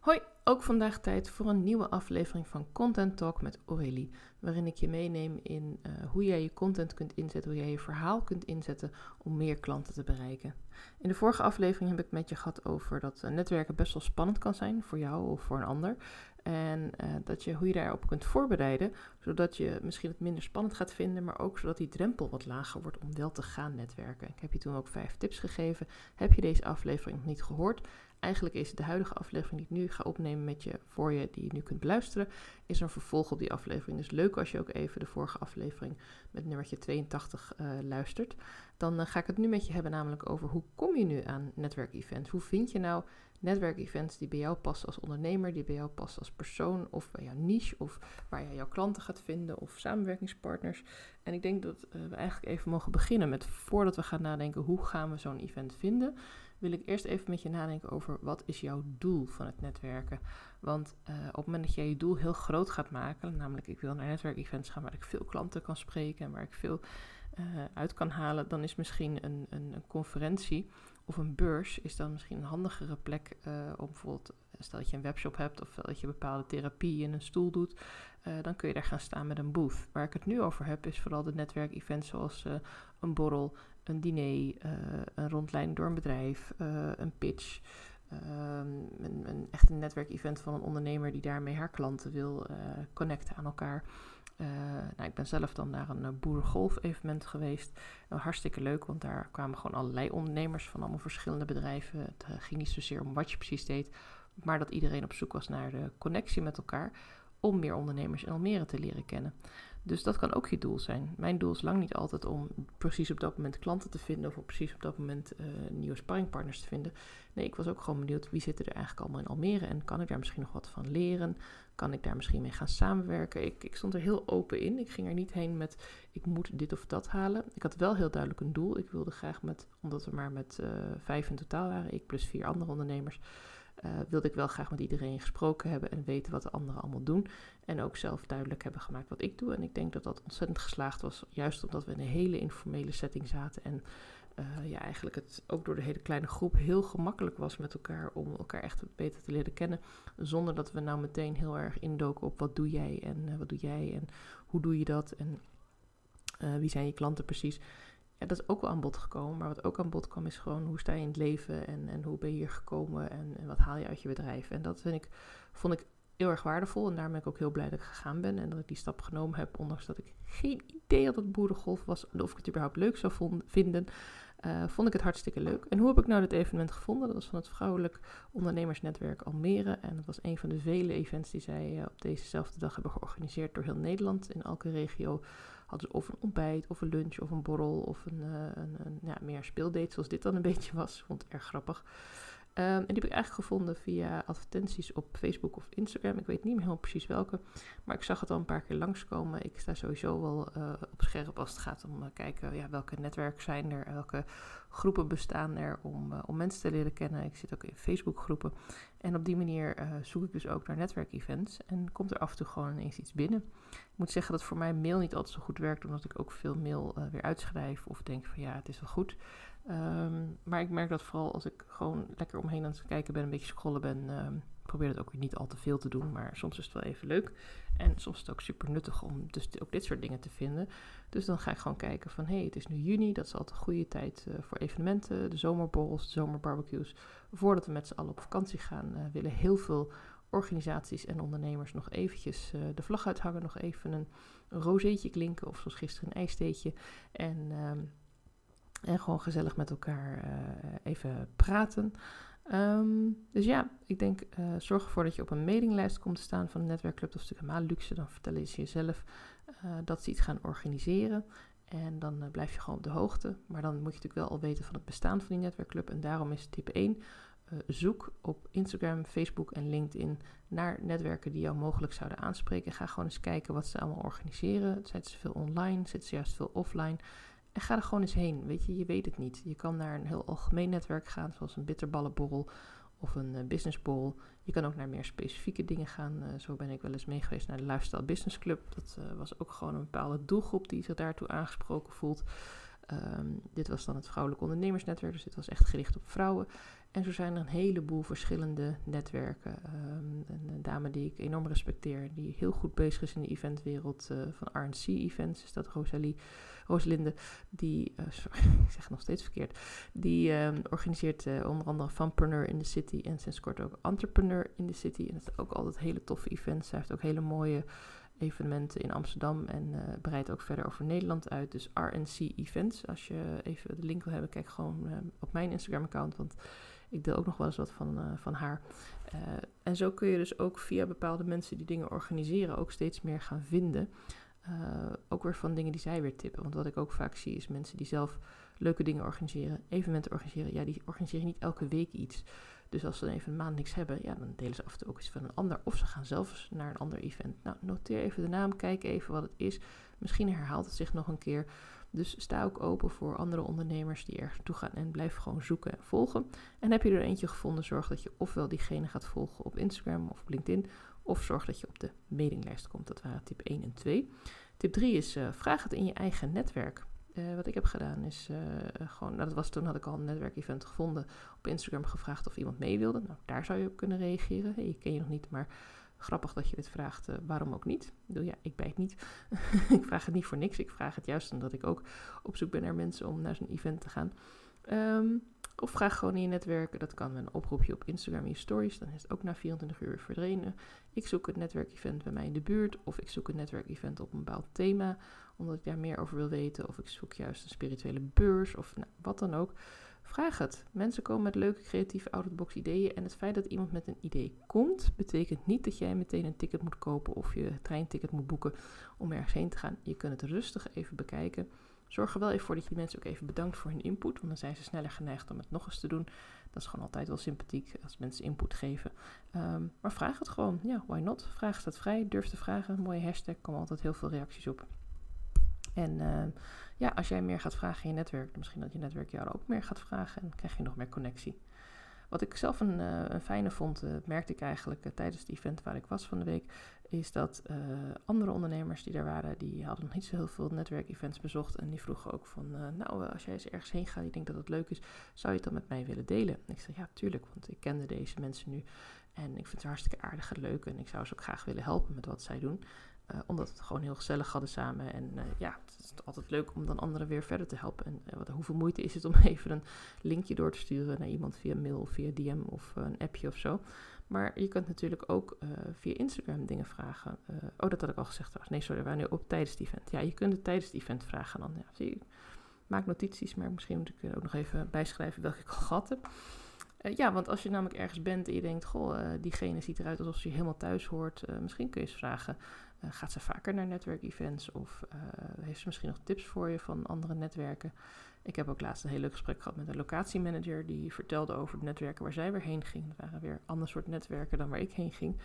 Hoi, ook vandaag tijd voor een nieuwe aflevering van Content Talk met Aurélie, waarin ik je meeneem in uh, hoe jij je content kunt inzetten, hoe jij je verhaal kunt inzetten om meer klanten te bereiken. In de vorige aflevering heb ik met je gehad over dat uh, netwerken best wel spannend kan zijn voor jou of voor een ander. En uh, dat je, hoe je daarop kunt voorbereiden, zodat je misschien het minder spannend gaat vinden, maar ook zodat die drempel wat lager wordt om wel te gaan netwerken. Ik heb je toen ook vijf tips gegeven. Heb je deze aflevering nog niet gehoord? Eigenlijk is de huidige aflevering die ik nu ga opnemen met je voor je, die je nu kunt beluisteren, is een vervolg op die aflevering. Dus leuk als je ook even de vorige aflevering met nummertje 82 uh, eh, luistert. Dan uh, ga ik het nu met je hebben namelijk over hoe kom je nu aan netwerkevents? Hoe vind je nou netwerkevents die bij jou passen als ondernemer, die bij jou passen als persoon of bij jouw niche of waar je jouw klanten gaat vinden of samenwerkingspartners. En ik denk dat uh, we eigenlijk even mogen beginnen met voordat we gaan nadenken hoe gaan we zo'n event vinden wil ik eerst even met je nadenken over wat is jouw doel van het netwerken. Want uh, op het moment dat jij je doel heel groot gaat maken, namelijk ik wil naar netwerkevents gaan waar ik veel klanten kan spreken en waar ik veel uh, uit kan halen, dan is misschien een, een, een, conferentie of een beurs is dan misschien een handigere plek uh, om bijvoorbeeld, stel dat je een webshop hebt of dat je bepaalde therapie in een stoel doet, dan kun je daar gaan staan met een booth. Waar ik het nu over heb is vooral de netwerkevents zoals een borrel, een diner, uh, een rondleiding door een bedrijf, uh, een pitch. Um, een, een, echt een netwerkevent van een ondernemer die daarmee haar klanten wil uh, connecten aan elkaar. nou, ik ben zelf dan naar een boerengolf-evenement geweest. Nou, hartstikke leuk, want daar kwamen gewoon allerlei ondernemers van allemaal verschillende bedrijven. Het ging niet zozeer om wat je precies deed, maar dat iedereen op zoek was naar de connectie met elkaar om meer ondernemers in Almere te leren kennen. Dus dat kan ook je doel zijn. Mijn doel is lang niet altijd om precies op dat moment klanten te vinden of precies op dat moment uh, nieuwe sparringpartners te vinden. Nee, ik was ook gewoon benieuwd wie zitten er eigenlijk allemaal in Almere en kan ik daar misschien nog wat van leren? Kan ik daar misschien mee gaan samenwerken? Ik, ik stond er heel open in. Ik ging er niet heen met ik moet dit of dat halen. Ik had wel heel duidelijk een doel. Ik wilde graag met, omdat we maar met uh, vijf in totaal waren, ik plus vier andere ondernemers uh, wilde ik wel graag met iedereen gesproken hebben en weten wat de anderen allemaal doen. En ook zelf duidelijk hebben gemaakt wat ik doe. En ik denk dat dat ontzettend geslaagd was, juist omdat we in een hele informele setting zaten. En uh, ja, eigenlijk het ook door de hele kleine groep heel gemakkelijk was met elkaar om elkaar echt beter te leren kennen. Zonder dat we nou meteen heel erg indoken op wat doe jij en uh, wat doe jij en hoe doe je dat en wie zijn je klanten precies ja, dat is ook wel aan bod gekomen. Maar wat ook aan bod kwam is gewoon hoe sta je in het leven en, en hoe ben je hier gekomen en, wat haal je uit je bedrijf. En dat vind ik, vond ik heel erg waardevol. En daar ben ik ook heel blij dat ik gegaan ben en dat ik die stap genomen heb. Ondanks dat ik geen idee had dat het boerengolf was of ik het überhaupt leuk zou vinden. Uh, vond ik het hartstikke leuk. En hoe heb ik nou dit evenement gevonden? Dat was van het Vrouwelijk Ondernemersnetwerk Almere. En dat was een van de vele events die zij uh, op dezezelfde dag hebben georganiseerd door heel Nederland. In elke regio hadden ze of een ontbijt, of een lunch, of een borrel, of een, uh, een, een ja, meer speeldate, zoals dit dan een beetje was. Vond het erg grappig. Um, en die heb ik eigenlijk gevonden via advertenties op Facebook of Instagram. Ik weet niet meer helemaal precies welke. Maar ik zag het al een paar keer langskomen. Ik sta sowieso wel uh, op scherp als het gaat om uh, kijken ja, welke netwerken zijn er. Welke groepen bestaan er om, om mensen te leren kennen. Ik zit ook in Facebook groepen. En op die manier zoek ik dus ook naar netwerkevents. En komt er af en toe gewoon ineens iets binnen. Ik moet zeggen dat voor mij mail niet altijd zo goed werkt. Omdat ik ook veel mail weer uitschrijf. Of denk van ja, het is wel goed. Um, maar ik merk dat vooral als ik gewoon lekker omheen aan het kijken ben, een beetje scrollen ben, um, probeer het ook weer niet al te veel te doen. Maar soms is het wel even leuk. En soms is het ook super nuttig om dus ook dit soort dingen te vinden. Dus dan ga ik gewoon kijken van, hé, hey, het is nu juni. Dat is altijd een goede tijd uh, voor evenementen. De zomerborrels, de zomerbarbecues. Voordat we met z'n allen op vakantie gaan, uh, willen heel veel organisaties en ondernemers nog eventjes uh, de vlag uithangen. Nog even een, rozeetje klinken of zoals gisteren een ijsteetje. En... Um, en gewoon gezellig met elkaar uh, even praten. Um, dus ja, ik denk, uh, zorg ervoor dat je op een mailinglijst komt te staan van een netwerkclub. Natuurlijk helemaal luxe. Dan vertellen ze jezelf uh, dat ze iets gaan organiseren. En dan blijf je gewoon op de hoogte. Maar dan moet je natuurlijk wel al weten van het bestaan van die netwerkclub. En daarom is tip 1, zoek op Instagram, Facebook en LinkedIn naar netwerken die jou mogelijk zouden aanspreken. Ga gewoon eens kijken wat ze allemaal organiseren. Zitten ze veel online? Zitten ze juist veel offline? En ga er gewoon eens heen. Weet je, je weet het niet. Je kan naar een heel algemeen netwerk gaan, zoals een bitterballenborrel of een uh, businessborrel. Je kan ook naar meer specifieke dingen gaan. Uh, zo ben ik wel eens mee geweest naar de Lifestyle Business Club. Dat uh, was ook gewoon een bepaalde doelgroep die zich daartoe aangesproken voelt. Um, dit was dan het Vrouwelijk Ondernemersnetwerk, dus dit was echt gericht op vrouwen. En zo zijn er een heleboel verschillende netwerken. Um, een, dame die ik enorm respecteer, die heel goed bezig is in de eventwereld uh, van RNC Events, is dat Rosalie, Rosalinde, die, uh, sorry, ik zeg het nog steeds verkeerd, die um, organiseert uh, onder andere Funpreneur in the City en sinds kort ook Entrepreneur in the City. En dat zijn ook altijd hele toffe events. Zij heeft ook hele mooie evenementen in Amsterdam en uh, breidt ook verder over Nederland uit. Dus RNC Events. Als je even de link wil hebben, kijk gewoon uh, op mijn Instagram-account, want ik deel ook nog wel eens wat van, uh, van haar. en zo kun je dus ook via bepaalde mensen die dingen organiseren ook steeds meer gaan vinden. ook weer van dingen die zij weer tippen. Want wat ik ook vaak zie is mensen die zelf leuke dingen organiseren, evenementen organiseren. Ja, die organiseren niet elke week iets. Dus als ze dan even een maand niks hebben, ja, dan delen ze af en toe ook iets van een ander. Of ze gaan zelfs naar een ander event. Nou, noteer even de naam, kijk even wat het is. Misschien herhaalt het zich nog een keer. Dus sta ook open voor andere ondernemers die ergens naartoe gaan en blijf gewoon zoeken en volgen. En heb je er eentje gevonden, zorg dat je ofwel diegene gaat volgen op Instagram of LinkedIn, of zorg dat je op de mailinglijst komt. Dat waren tip 1 en 2. Tip 3 is uh, vraag het in je eigen netwerk. Uh, wat ik heb gedaan is uh, gewoon, nou, dat was toen had ik al een netwerkevent gevonden, op Instagram gevraagd of iemand mee wilde. Nou, daar zou je op kunnen reageren. Hey, ik ken je nog niet, maar grappig dat je dit vraagt, uh, waarom ook niet? Ik bedoel, ja, ik bijt niet. ik vraag het niet voor niks. Ik vraag het juist omdat ik ook op zoek ben naar mensen om naar zo'n event te gaan. Um, of vraag gewoon in je netwerk. Dat kan met een oproepje op Instagram in je stories. Dan is het ook na 24 uur verdwenen. Ik zoek een netwerkevent bij mij in de buurt. Of ik zoek een netwerkevent op een bepaald thema. Omdat ik daar meer over wil weten. Of ik zoek juist een spirituele beurs. Of nou, wat dan ook. Vraag het. Mensen komen met leuke, creatieve, out-of-box ideeën. En het feit dat iemand met een idee komt, betekent niet dat jij meteen een ticket moet kopen of je treinticket moet boeken om ergens heen te gaan. Je kunt het rustig even bekijken. Zorg er wel even voor dat je die mensen ook even bedankt voor hun input, want dan zijn ze sneller geneigd om het nog eens te doen. Dat is gewoon altijd wel sympathiek als mensen input geven. Um, maar vraag het gewoon. Ja, why not? Vraag staat vrij. Durf te vragen. Mooie hashtag. komen altijd heel veel reacties op. En uh, ja, als jij meer gaat vragen in je netwerk, misschien dat je netwerk jou ook meer gaat vragen en krijg je nog meer connectie. Wat ik zelf een, uh, een fijne vond, uh, merkte ik eigenlijk tijdens het event waar ik was van de week, is dat andere ondernemers die daar waren, die hadden nog niet zo heel veel netwerkevents bezocht. En die vroegen ook van, nou, als jij eens ergens heen gaat, je denkt dat het leuk is, zou je het dan met mij willen delen? En ik zei, ja, tuurlijk, want ik kende deze mensen nu. En ik vind het hartstikke aardig en leuk en ik zou ze ook graag willen helpen met wat zij doen. Uh, omdat we het gewoon heel gezellig hadden samen. En uh, ja, het is altijd leuk om dan anderen weer verder te helpen. En uh, wat, hoeveel moeite is het om even een linkje door te sturen naar iemand via mail, via DM of een appje of zo. Maar je kunt natuurlijk ook via Instagram dingen vragen. oh, dat had ik al gezegd. Nee, sorry, we waren nu op tijdens het event. Ja, je kunt het tijdens het event vragen dan. Ja, zie maak notities, maar misschien moet ik ook nog even bijschrijven welke ik al gehad heb. Ja, want als je namelijk ergens bent en je denkt, goh, diegene ziet eruit alsof ze helemaal thuis hoort, misschien kun je eens vragen, gaat ze vaker naar netwerkevents of heeft ze misschien nog tips voor je van andere netwerken? Ik heb ook laatst een heel leuk gesprek gehad met een locatiemanager die vertelde over de netwerken waar zij weer heen ging. Dat waren weer ander soort netwerken dan waar ik heen ging.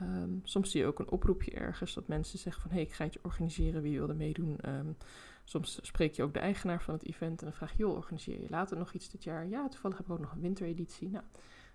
Um, soms zie je ook een oproepje ergens dat mensen zeggen van hé, hey, ik ga iets organiseren, wie wil er meedoen? Um, soms spreek je ook de eigenaar van het event en dan vraag je, joh, organiseer je later nog iets dit jaar? Ja, toevallig heb ik ook nog een wintereditie. Nou,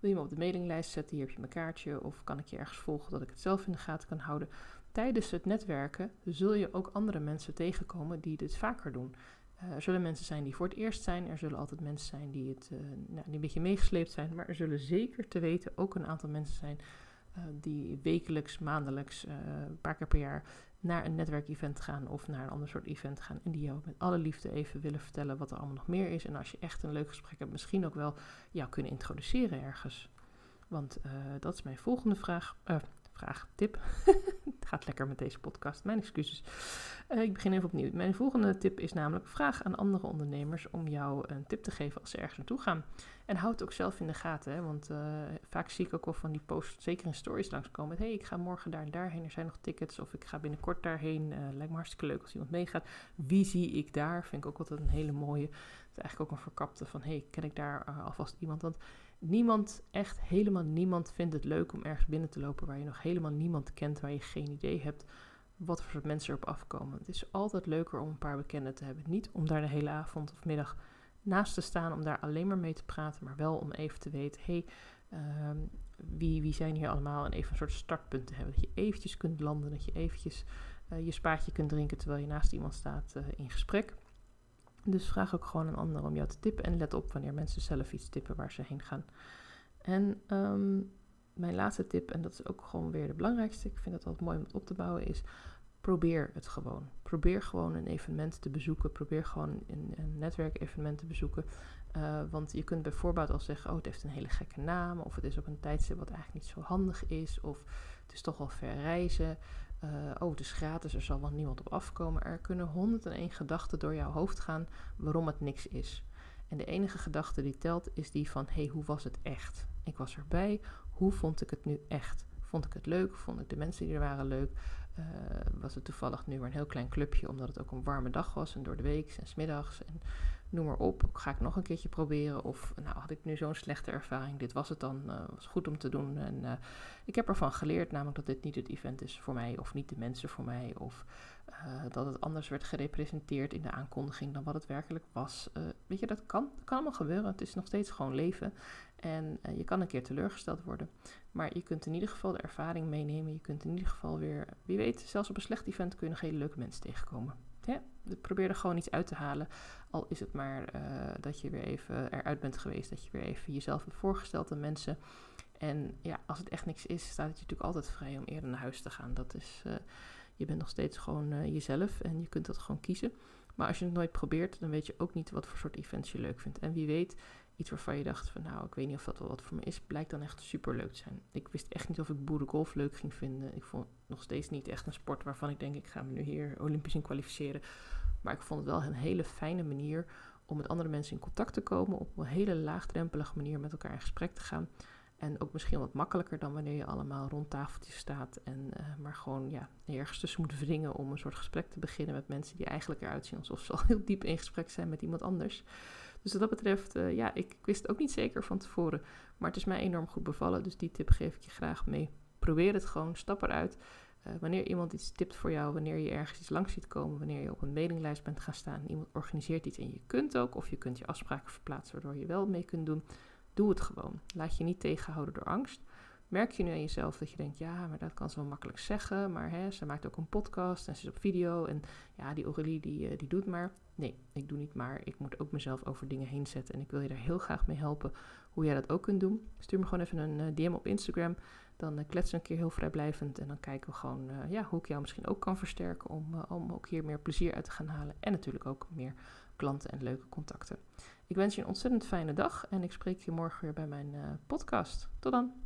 wil je me op de mailinglijst zetten? Hier heb je mijn kaartje. Of kan ik je ergens volgen dat ik het zelf in de gaten kan houden? Tijdens het netwerken zul je ook andere mensen tegenkomen die dit vaker doen. Uh, er zullen mensen zijn die voor het eerst zijn. Er zullen altijd mensen zijn die, het, uh, nou, een beetje meegesleept zijn. Maar er zullen zeker te weten ook een aantal mensen zijn uh, die wekelijks, maandelijks, een paar keer per jaar naar een netwerkevent gaan of naar een ander soort event gaan. En die jou met alle liefde even willen vertellen wat er allemaal nog meer is. En als je echt een leuk gesprek hebt, misschien ook wel jou kunnen introduceren ergens. Want dat is mijn volgende vraag. Vraag, tip. het gaat lekker met deze podcast, mijn excuses. Uh, ik begin even opnieuw. Mijn volgende tip is namelijk: vraag aan andere ondernemers om jou een tip te geven als ze ergens naartoe gaan. En houd het ook zelf in de gaten, hè, want uh, vaak zie ik ook wel van die posts, zeker in stories langskomen. Met, hey, ik ga morgen daar en daarheen, er zijn nog tickets. Of ik ga binnenkort daarheen, uh, lijkt me hartstikke leuk als iemand meegaat. Wie zie ik daar? Vind ik ook altijd een hele mooie. Het is eigenlijk ook een verkapte van, hey, ken ik daar alvast iemand? Want niemand, echt helemaal niemand vindt het leuk om ergens binnen te lopen waar je nog helemaal niemand kent, waar je geen idee hebt wat voor mensen erop afkomen. Het is altijd leuker om een paar bekenden te hebben. Niet om daar de hele avond of middag naast te staan, om daar alleen maar mee te praten, maar wel om even te weten, hey, uh, wie, wie zijn hier allemaal en even een soort startpunt te hebben. Dat je eventjes kunt landen, dat je eventjes uh, je spaatje kunt drinken terwijl je naast iemand staat uh, in gesprek. Dus vraag ook gewoon een ander om jou te tippen. En let op wanneer mensen zelf iets tippen waar ze heen gaan. En ehm, mijn laatste tip, en dat is ook gewoon weer de belangrijkste, ik vind het altijd mooi om het op te bouwen, is probeer het gewoon. Probeer gewoon een evenement te bezoeken. Probeer gewoon een, een netwerkevenement te bezoeken. Uh, want je kunt bijvoorbeeld al zeggen, oh het heeft een hele gekke naam. Of het is op een tijdstip wat eigenlijk niet zo handig is. Of het is toch wel ver reizen. Uh, oh is gratis, er zal wel niemand op afkomen. Er kunnen 101 gedachten door jouw hoofd gaan waarom het niks is. En de enige gedachte die telt is die van, hey hoe was het echt? Ik was erbij, hoe vond ik het nu echt? Vond ik het leuk? Vond ik de mensen die er waren leuk? Uh, was het toevallig nu maar een heel klein clubje, omdat het ook een warme dag was en door de week en smiddags en noem maar op. Ga ik nog een keertje proberen? Of nou, had ik nu zo'n slechte ervaring? Dit was het dan. Uh, was goed om te doen. En uh, ik heb ervan geleerd, namelijk dat dit niet het event is voor mij, of niet de mensen voor mij, of dat het anders werd gerepresenteerd in de aankondiging dan wat het werkelijk was. weet je, dat kan, kan allemaal gebeuren. Het is nog steeds gewoon leven. En je kan een keer teleurgesteld worden. Maar je kunt in ieder geval de ervaring meenemen. Je kunt in ieder geval weer, wie weet, zelfs op een slecht event kun je nog hele leuke mensen tegenkomen. Ja, probeer er gewoon iets uit te halen. Al is het maar uh, dat je weer even eruit bent geweest. Dat je weer even jezelf hebt voorgesteld aan mensen. En ja, als het echt niks is, staat het je natuurlijk altijd vrij om eerder naar huis te gaan. Dat is, uh, je bent nog steeds gewoon jezelf en je kunt dat gewoon kiezen. Maar als je het nooit probeert, dan weet je ook niet wat voor soort events je leuk vindt. En wie weet iets waarvan je dacht van nou, ik weet niet of dat wel wat voor me is, blijkt dan echt super leuk te zijn. Ik wist echt niet of ik boerengolf leuk ging vinden. Ik vond nog steeds niet echt een sport waarvan ik denk ik ga me nu hier olympisch in kwalificeren. Maar ik vond het wel een hele fijne manier om met andere mensen in contact te komen. Op een hele laagdrempelige manier met elkaar in gesprek te gaan. En ook misschien wat makkelijker dan wanneer je allemaal rond tafeltjes staat. En uh, maar gewoon ja, ergens tussen moet wringen om een soort gesprek te beginnen met mensen die eigenlijk eruit zien alsof ze al heel diep in gesprek zijn met iemand anders. Dus wat dat betreft, uh, ja, ik, wist het ook niet zeker van tevoren. Maar het is mij enorm goed bevallen. Dus die tip geef ik je graag mee. Probeer het gewoon, stap eruit. Uh, wanneer iemand iets tipt voor jou, wanneer je ergens iets langs ziet komen, wanneer je op een mailinglijst bent gaan staan, iemand organiseert iets en je kunt ook, of je kunt je afspraken verplaatsen waardoor je wel mee kunt doen, doe het gewoon. Laat je niet tegenhouden door angst. Merk je nu aan jezelf dat je denkt, ja, maar dat kan ze wel makkelijk zeggen, maar hè, ze maakt ook een podcast en ze is op video en ja, die Aurélie die, uh, die doet maar. Nee, ik doe niet maar. Ik moet ook mezelf over dingen heen zetten en ik wil je daar heel graag mee helpen hoe jij dat ook kunt doen. Stuur me gewoon even een uh, DM op Instagram. Dan uh, kletsen we een keer heel vrijblijvend en dan kijken we gewoon ja, hoe ik jou misschien ook kan versterken om, om ook hier meer plezier uit te gaan halen en natuurlijk ook meer klanten en leuke contacten. Ik wens je een ontzettend fijne dag en ik spreek je morgen weer bij mijn podcast. Tot dan!